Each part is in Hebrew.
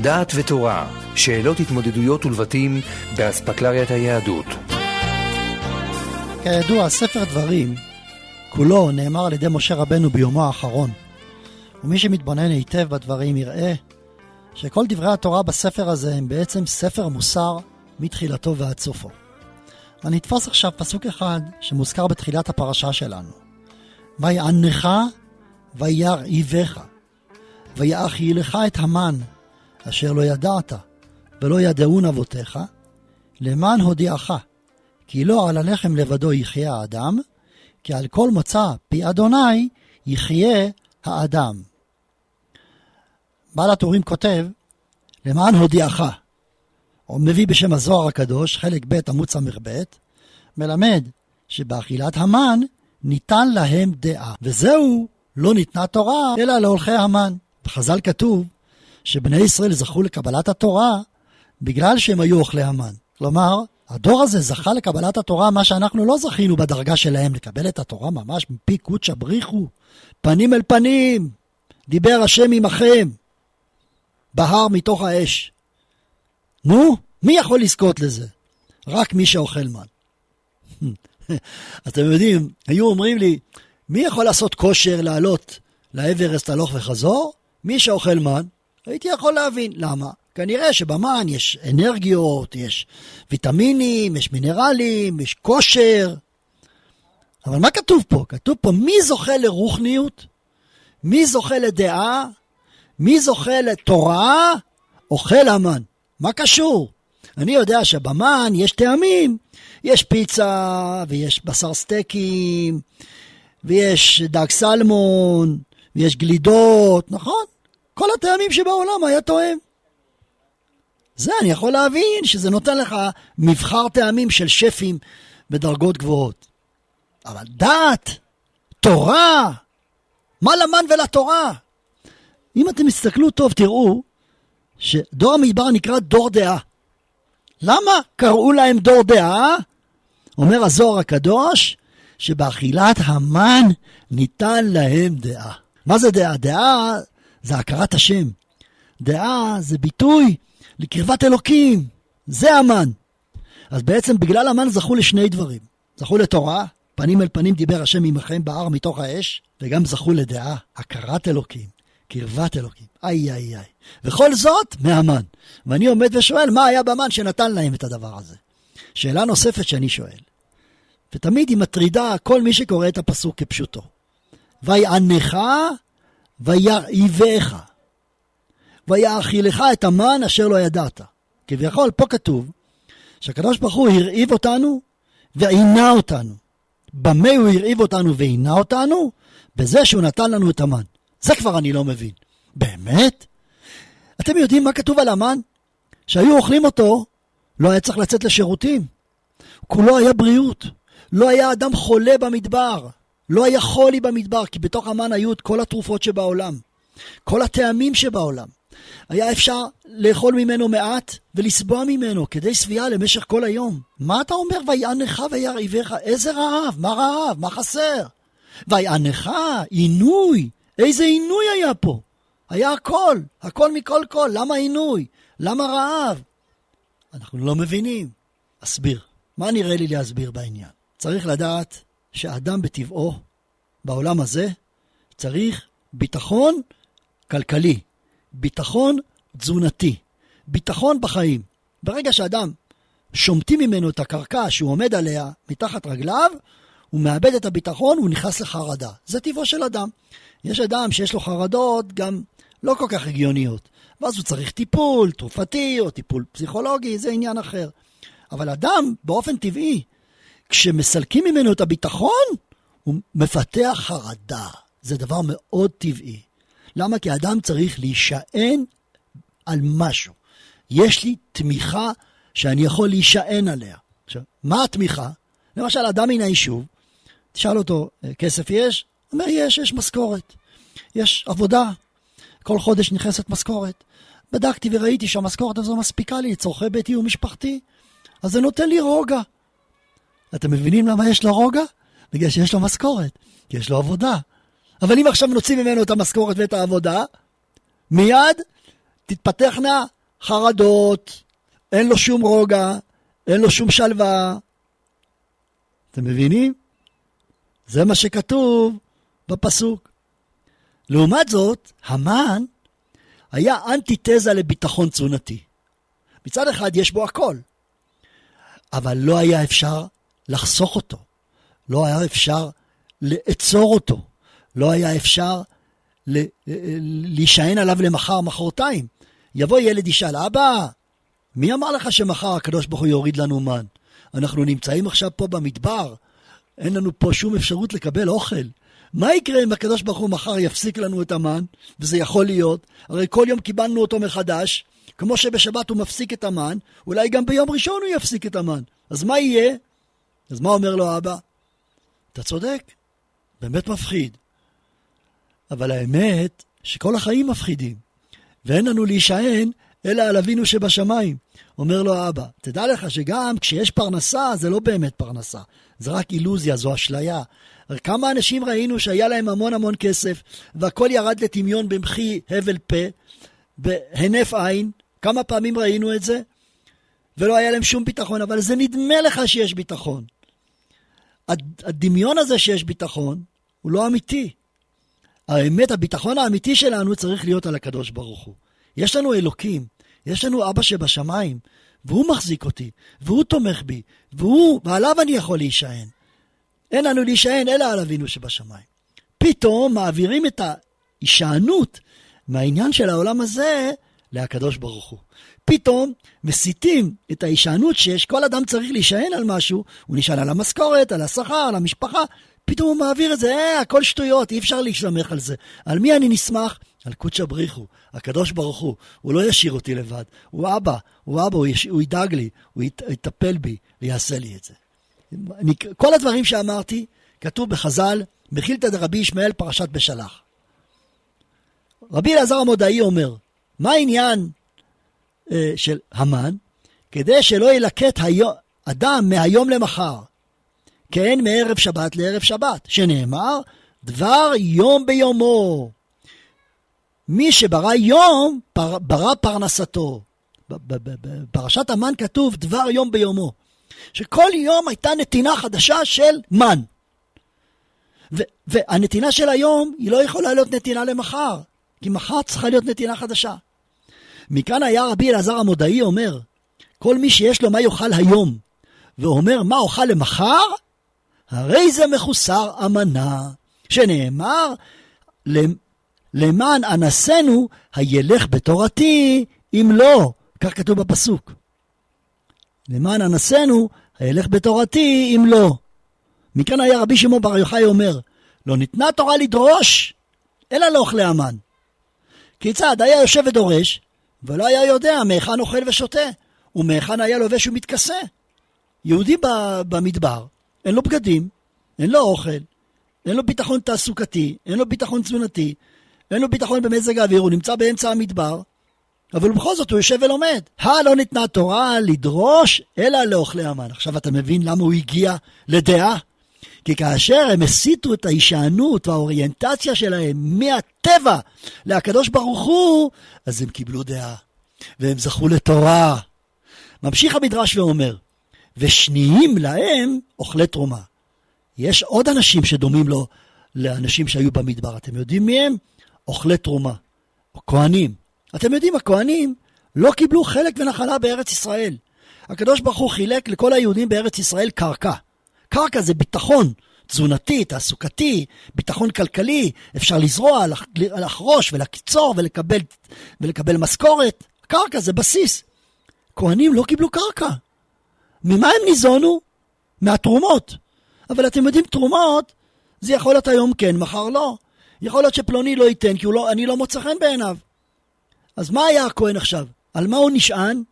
דעת ותורה, שאלות התמודדויות ולבטים באספקלריית היהדות. כידוע, ספר דברים, כולו נאמר על ידי משה רבנו ביומו האחרון. ומי שמתבונן היטב בדברים יראה שכל דברי התורה בספר הזה הם בעצם ספר מוסר מתחילתו ועד סופו. אני אתפוס עכשיו פסוק אחד שמוזכר בתחילת הפרשה שלנו. ויענך וירעיבך, ויאכילך את המן, אשר לא ידעת, ולא ידעון אבותיך, למען הודיעך, כי לא על הלחם לבדו יחיה האדם, כי על כל מוצא פי אדוני יחיה האדם. בעל הטורים כותב, למען הודיעך, או מביא בשם הזוהר הקדוש, חלק ב' עמוד ס"ב, מלמד שבאכילת המן ניתן להם דעה, וזהו לא ניתנה תורה אלא להולכי המן. בחז"ל כתוב שבני ישראל זכו לקבלת התורה בגלל שהם היו אוכלי המן. כלומר, הדור הזה זכה לקבלת התורה, מה שאנחנו לא זכינו בדרגה שלהם, לקבל את התורה ממש מפי קודשא בריחו, פנים אל פנים, דיבר השם עמכם, בהר מתוך האש. נו, מי יכול לזכות לזה? רק מי שאוכל מן. אתם יודעים, היו אומרים לי, מי יכול לעשות כושר לעלות לאברסט הלוך וחזור? מי שאוכל מן. הייתי יכול להבין. למה? כנראה שבמן יש אנרגיות, יש ויטמינים, יש מינרלים, יש כושר. אבל מה כתוב פה? כתוב פה מי זוכה לרוחניות? מי זוכה לדעה? מי זוכה לתורה? אוכל המן. מה קשור? אני יודע שבמן יש טעמים. יש פיצה, ויש בשר סטייקים, ויש דג סלמון, ויש גלידות, נכון? כל הטעמים שבעולם היה טועם. זה אני יכול להבין שזה נותן לך מבחר טעמים של שפים בדרגות גבוהות. אבל דת, תורה, מה למן ולתורה? אם אתם תסתכלו טוב, תראו שדור המדבר נקרא דור דעה. למה קראו להם דור דעה? אומר הזוהר הקדוש, שבאכילת המן ניתן להם דעה. מה זה דעה? דעה זה הכרת השם. דעה זה ביטוי לקרבת אלוקים. זה המן. אז בעצם בגלל המן זכו לשני דברים. זכו לתורה, פנים אל פנים דיבר השם עמכם בהר מתוך האש, וגם זכו לדעה, הכרת אלוקים, קרבת אלוקים. איי איי איי. וכל זאת מהמן. ואני עומד ושואל, מה היה במן שנתן להם את הדבר הזה? שאלה נוספת שאני שואל, ותמיד היא מטרידה כל מי שקורא את הפסוק כפשוטו. ויענך וירעיבך, ויאכילך את המן אשר לא ידעת. כביכול, פה כתוב שהקדוש ברוך הוא הרעיב אותנו ועינה אותנו. במה הוא הרעיב אותנו ועינה אותנו? בזה שהוא נתן לנו את המן. זה כבר אני לא מבין. באמת? אתם יודעים מה כתוב על המן? שהיו אוכלים אותו, לא היה צריך לצאת לשירותים. כולו היה בריאות. לא היה אדם חולה במדבר. לא היה חולי במדבר, כי בתוך המן היו את כל התרופות שבעולם. כל הטעמים שבעולם. היה אפשר לאכול ממנו מעט ולסבוע ממנו כדי שביעה למשך כל היום. מה אתה אומר ויענך וירעיבך? איזה רעב? מה רעב? מה חסר? ויענך, עינוי. איזה עינוי היה פה? היה הכל, הכל מכל כל. למה עינוי? למה רעב? אנחנו לא מבינים. אסביר. מה נראה לי להסביר בעניין? צריך לדעת שאדם בטבעו, בעולם הזה, צריך ביטחון כלכלי, ביטחון תזונתי, ביטחון בחיים. ברגע שאדם שומטים ממנו את הקרקע שהוא עומד עליה מתחת רגליו, הוא מאבד את הביטחון, הוא נכנס לחרדה. זה טבעו של אדם. יש אדם שיש לו חרדות גם לא כל כך הגיוניות, ואז הוא צריך טיפול תרופתי או טיפול פסיכולוגי, זה עניין אחר. אבל אדם, באופן טבעי, כשמסלקים ממנו את הביטחון, הוא מפתח חרדה. זה דבר מאוד טבעי. למה? כי האדם צריך להישען על משהו. יש לי תמיכה שאני יכול להישען עליה. עכשיו, מה התמיכה? למשל, אדם מן היישוב, תשאל אותו, כסף יש? הוא אומר, יש, יש משכורת. יש עבודה. כל חודש נכנסת משכורת. בדקתי וראיתי שהמשכורת הזו מספיקה לי לצורכי ביתי ומשפחתי, אז זה נותן לי רוגע. אתם מבינים למה יש לו רוגע? בגלל שיש לו משכורת, כי יש לו עבודה. אבל אם עכשיו נוציא ממנו את המשכורת ואת העבודה, מיד תתפתחנה חרדות, אין לו שום רוגע, אין לו שום שלווה. אתם מבינים? זה מה שכתוב בפסוק. לעומת זאת, המן היה אנטיתזה לביטחון תזונתי. מצד אחד יש בו הכל, אבל לא היה אפשר לחסוך אותו, לא היה אפשר לעצור אותו, לא היה אפשר להישען עליו למחר, מחרתיים. יבוא ילד ישאל, אבא, מי אמר לך שמחר הקדוש ברוך הוא יוריד לנו מן? אנחנו נמצאים עכשיו פה במדבר, אין לנו פה שום אפשרות לקבל אוכל. מה יקרה אם הקדוש ברוך הוא מחר יפסיק לנו את המן, וזה יכול להיות, הרי כל יום קיבלנו אותו מחדש, כמו שבשבת הוא מפסיק את המן, אולי גם ביום ראשון הוא יפסיק את המן. אז מה יהיה? אז מה אומר לו אבא? אתה צודק, באמת מפחיד. אבל האמת שכל החיים מפחידים, ואין לנו להישען אלא על אבינו שבשמיים. אומר לו האבא, תדע לך שגם כשיש פרנסה, זה לא באמת פרנסה. זה רק אילוזיה, זו אשליה. כמה אנשים ראינו שהיה להם המון המון כסף, והכל ירד לטמיון במחי הבל פה, בהינף עין, כמה פעמים ראינו את זה? ולא היה להם שום ביטחון, אבל זה נדמה לך שיש ביטחון. הדמיון הזה שיש ביטחון, הוא לא אמיתי. האמת, הביטחון האמיתי שלנו צריך להיות על הקדוש ברוך הוא. יש לנו אלוקים, יש לנו אבא שבשמיים, והוא מחזיק אותי, והוא תומך בי, והוא, ועליו אני יכול להישען. אין לנו להישען אלא על אבינו שבשמיים. פתאום מעבירים את ההישענות מהעניין של העולם הזה להקדוש ברוך הוא. פתאום מסיטים את ההישענות שיש, כל אדם צריך להישען על משהו, הוא נשען על המשכורת, על השכר, על המשפחה, פתאום הוא מעביר את זה, אה, הכל שטויות, אי אפשר להשתמך על זה. על מי אני נסמך? על קודשא בריחו, הקדוש ברוך הוא. הוא לא ישאיר אותי לבד, הוא אבא, הוא אבא, הוא, יש, הוא ידאג לי, הוא ית, יטפל בי ויעשה לי את זה. אני, כל הדברים שאמרתי, כתוב בחז"ל, מחילתא דרבי ישמעאל פרשת בשלח. רבי אלעזר המודעי אומר, מה העניין אה, של המן? כדי שלא ילקט היום, אדם מהיום למחר, כן מערב שבת לערב שבת, שנאמר, דבר יום ביומו. מי שברא יום, פר, ברא פרנסתו. בפרשת המן כתוב דבר יום ביומו. שכל יום הייתה נתינה חדשה של מן. ו- והנתינה של היום היא לא יכולה להיות נתינה למחר, כי מחר צריכה להיות נתינה חדשה. מכאן היה רבי אלעזר המודעי אומר, כל מי שיש לו מה יאכל היום, ואומר מה אוכל למחר, הרי זה מחוסר אמנה, שנאמר, למען אנסנו הילך בתורתי, אם לא, כך כתוב בפסוק. למען אנסנו הילך בתורתי, אם לא. מכאן היה רבי שמעון בר יוחאי אומר, לא ניתנה תורה לדרוש, אלא לאוכלי המן. כיצד היה יושב ודורש, ולא היה יודע מהיכן אוכל ושותה, ומהיכן היה לובש ומתכסה. יהודי במדבר, אין לו בגדים, אין לו אוכל, אין לו ביטחון תעסוקתי, אין לו ביטחון תזונתי, אין לו ביטחון במזג האוויר, הוא נמצא באמצע המדבר, אבל בכל זאת הוא יושב ולומד. הלא ניתנה תורה לדרוש, אלא לאוכלי המן. עכשיו אתה מבין למה הוא הגיע לדעה? כי כאשר הם הסיטו את ההישענות והאוריינטציה שלהם מהטבע לקדוש ברוך הוא, אז הם קיבלו דעה, והם זכו לתורה. ממשיך המדרש ואומר, ושניים להם אוכלי תרומה. יש עוד אנשים שדומים לו לאנשים שהיו במדבר. אתם יודעים מי הם? אוכלי תרומה, כהנים. אתם יודעים, הכהנים לא קיבלו חלק ונחלה בארץ ישראל. הקדוש ברוך הוא חילק לכל היהודים בארץ ישראל קרקע. קרקע זה ביטחון תזונתי, תעסוקתי, ביטחון כלכלי, אפשר לזרוע, לחרוש ולקצור ולקבל, ולקבל משכורת. קרקע זה בסיס. כהנים לא קיבלו קרקע. ממה הם ניזונו? מהתרומות. אבל אתם יודעים, תרומות, זה יכול להיות היום כן, מחר לא. יכול להיות שפלוני לא ייתן, כי לא, אני לא מוצא חן בעיניו. אז מה היה הכהן עכשיו? על מה הוא נשען?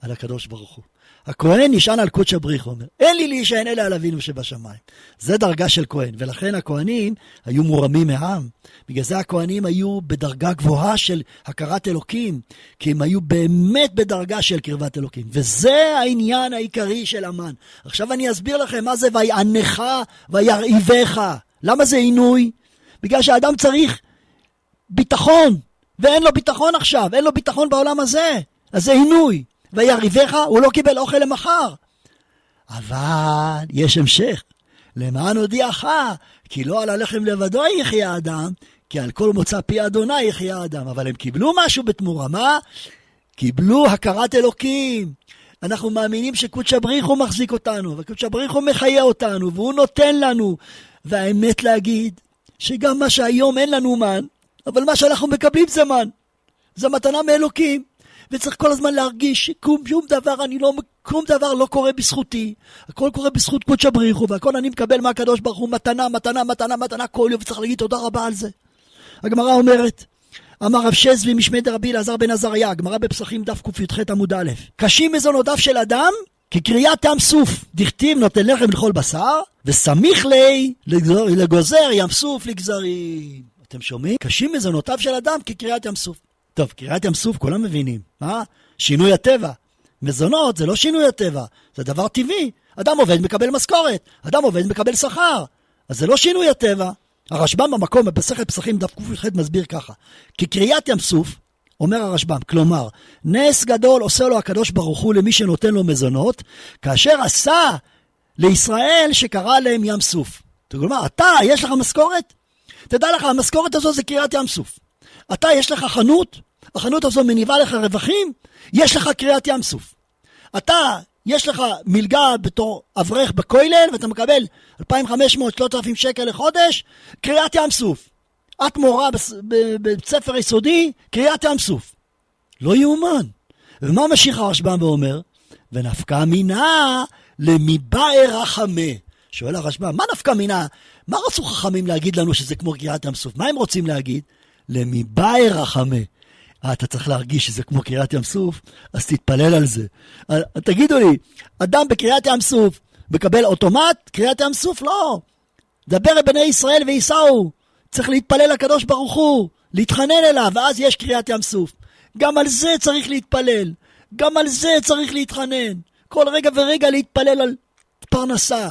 על הקדוש ברוך הוא. הכהן נשען על קודש הבריך, אומר, אין לי להישען אלא על אבינו שבשמיים. זה דרגה של כהן, ולכן הכהנים היו מורמים מעם. בגלל זה הכהנים היו בדרגה גבוהה של הכרת אלוקים, כי הם היו באמת בדרגה של קרבת אלוקים. וזה העניין העיקרי של המן. עכשיו אני אסביר לכם מה זה ויענך וירעיבך. למה זה עינוי? בגלל שהאדם צריך ביטחון, ואין לו ביטחון עכשיו, אין לו ביטחון בעולם הזה. אז זה עינוי. ויריבך, הוא לא קיבל אוכל למחר. אבל יש המשך. למען הודיעך, כי לא על הלחם לבדו יחיה אדם, כי על כל מוצא פי אדוני יחיה אדם. אבל הם קיבלו משהו בתמורה, מה? קיבלו הכרת אלוקים. אנחנו מאמינים שקודש הבריך הוא מחזיק אותנו, וקודש הבריך הוא מחיה אותנו, והוא נותן לנו. והאמת להגיד, שגם מה שהיום אין לנו מן, אבל מה שאנחנו מקבלים זה מן. זה מתנה מאלוקים. וצריך כל הזמן להרגיש ששום דבר, אני לא, שום דבר לא קורה בזכותי. הכל קורה בזכות קודש הבריחו, והכל אני מקבל מהקדוש ברוך הוא מתנה, מתנה, מתנה, מתנה כל יום, וצריך להגיד תודה רבה על זה. הגמרא אומרת, אמר רב שזבי משמי דרבי אלעזר בן עזריה, הגמרא בפסחים דף קי"ח עמוד א', קשים מזונותיו של אדם כקריאת ים סוף, דכתיב נותן לחם לכל בשר, וסמיך לי לגוזר ים סוף לגזרים. אתם שומעים? קשים מזונותיו של אדם כקריאת ים סוף. טוב, קריאת ים סוף כולם מבינים, מה? שינוי הטבע. מזונות זה לא שינוי הטבע, זה דבר טבעי. אדם עובד מקבל משכורת, אדם עובד מקבל שכר. אז זה לא שינוי הטבע. הרשב"ם במקום, במסכת פסחים דף ק"ח מסביר ככה, כי קריאת ים סוף, אומר הרשב"ם, כלומר, נס גדול עושה לו הקדוש ברוך הוא למי שנותן לו מזונות, כאשר עשה לישראל שקרא להם ים סוף. כלומר, אתה, יש לך משכורת? תדע לך, המשכורת הזו זה קריאת ים סוף. אתה, יש לך חנות, החנות הזו מניבה לך רווחים, יש לך קריאת ים סוף. אתה, יש לך מלגה בתור אברך בכולל, ואתה מקבל 2,500-3,000 שקל לחודש, קריאת ים סוף. את מורה בבית ספר יסודי, קריאת ים סוף. לא יאומן. ומה משיך הרשב"ם ואומר? ונפקא מינה למיבאי רחמה. שואל הרשב"ם, מה נפקא מינה? מה רצו חכמים להגיד לנו שזה כמו קריאת ים סוף? מה הם רוצים להגיד? למיבאי רחמה. אה, אתה צריך להרגיש שזה כמו קריאת ים סוף, אז תתפלל על זה. אה, תגידו לי, אדם בקריאת ים סוף מקבל אוטומט קריאת ים סוף? לא. דבר בני ישראל וייסעו. צריך להתפלל לקדוש ברוך הוא, להתחנן אליו, ואז יש קריאת ים סוף. גם על זה צריך להתפלל. גם על זה צריך להתחנן. כל רגע ורגע להתפלל על פרנסה.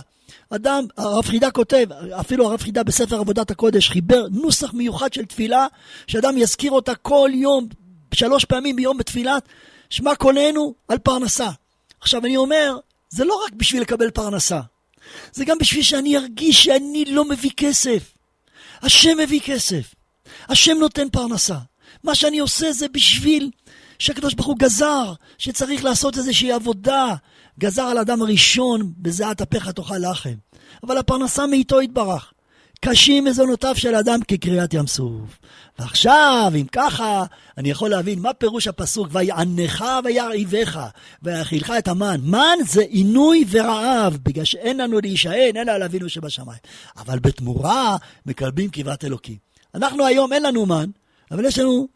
אדם, הרב חידה כותב, אפילו הרב חידה בספר עבודת הקודש חיבר נוסח מיוחד של תפילה, שאדם יזכיר אותה כל יום, שלוש פעמים ביום בתפילת, שמע קולנו על פרנסה. עכשיו אני אומר, זה לא רק בשביל לקבל פרנסה, זה גם בשביל שאני ארגיש שאני לא מביא כסף. השם מביא כסף, השם נותן פרנסה. מה שאני עושה זה בשביל שהקדוש ברוך הוא גזר, שצריך לעשות איזושהי עבודה, גזר על אדם הראשון, בזיעת אפיך תאכל לחם. אבל הפרנסה מאיתו יתברך. קשים מזונותיו של אדם כקריאת ים סוף. ועכשיו, אם ככה, אני יכול להבין מה פירוש הפסוק, ויענך וירעיבך, ויאכילך את המן. מן זה עינוי ורעב, בגלל שאין לנו להישען, אלא על אבינו שבשמיים. אבל בתמורה מקבלים קרבת אלוקים. אנחנו היום אין לנו מן, אבל יש לנו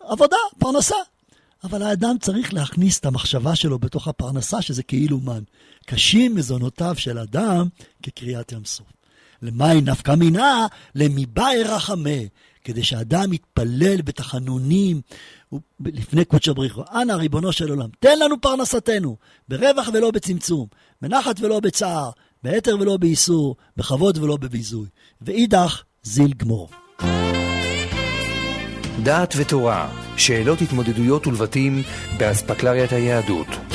עבודה, פרנסה. אבל האדם צריך להכניס את המחשבה שלו בתוך הפרנסה, שזה כאילו מן. קשים מזונותיו של אדם כקריאת ים סוף. למאי נפקא מינה? למיבאי רחמה. כדי שאדם יתפלל בתחנונים לפני קודש הבריחו. אנא, ריבונו של עולם, תן לנו פרנסתנו, ברווח ולא בצמצום, בנחת ולא בצער, בהתר ולא באיסור, בכבוד ולא בביזוי. ואידך, זיל גמור. דעת ותורה, שאלות התמודדויות ולבטים באספקלריית היהדות.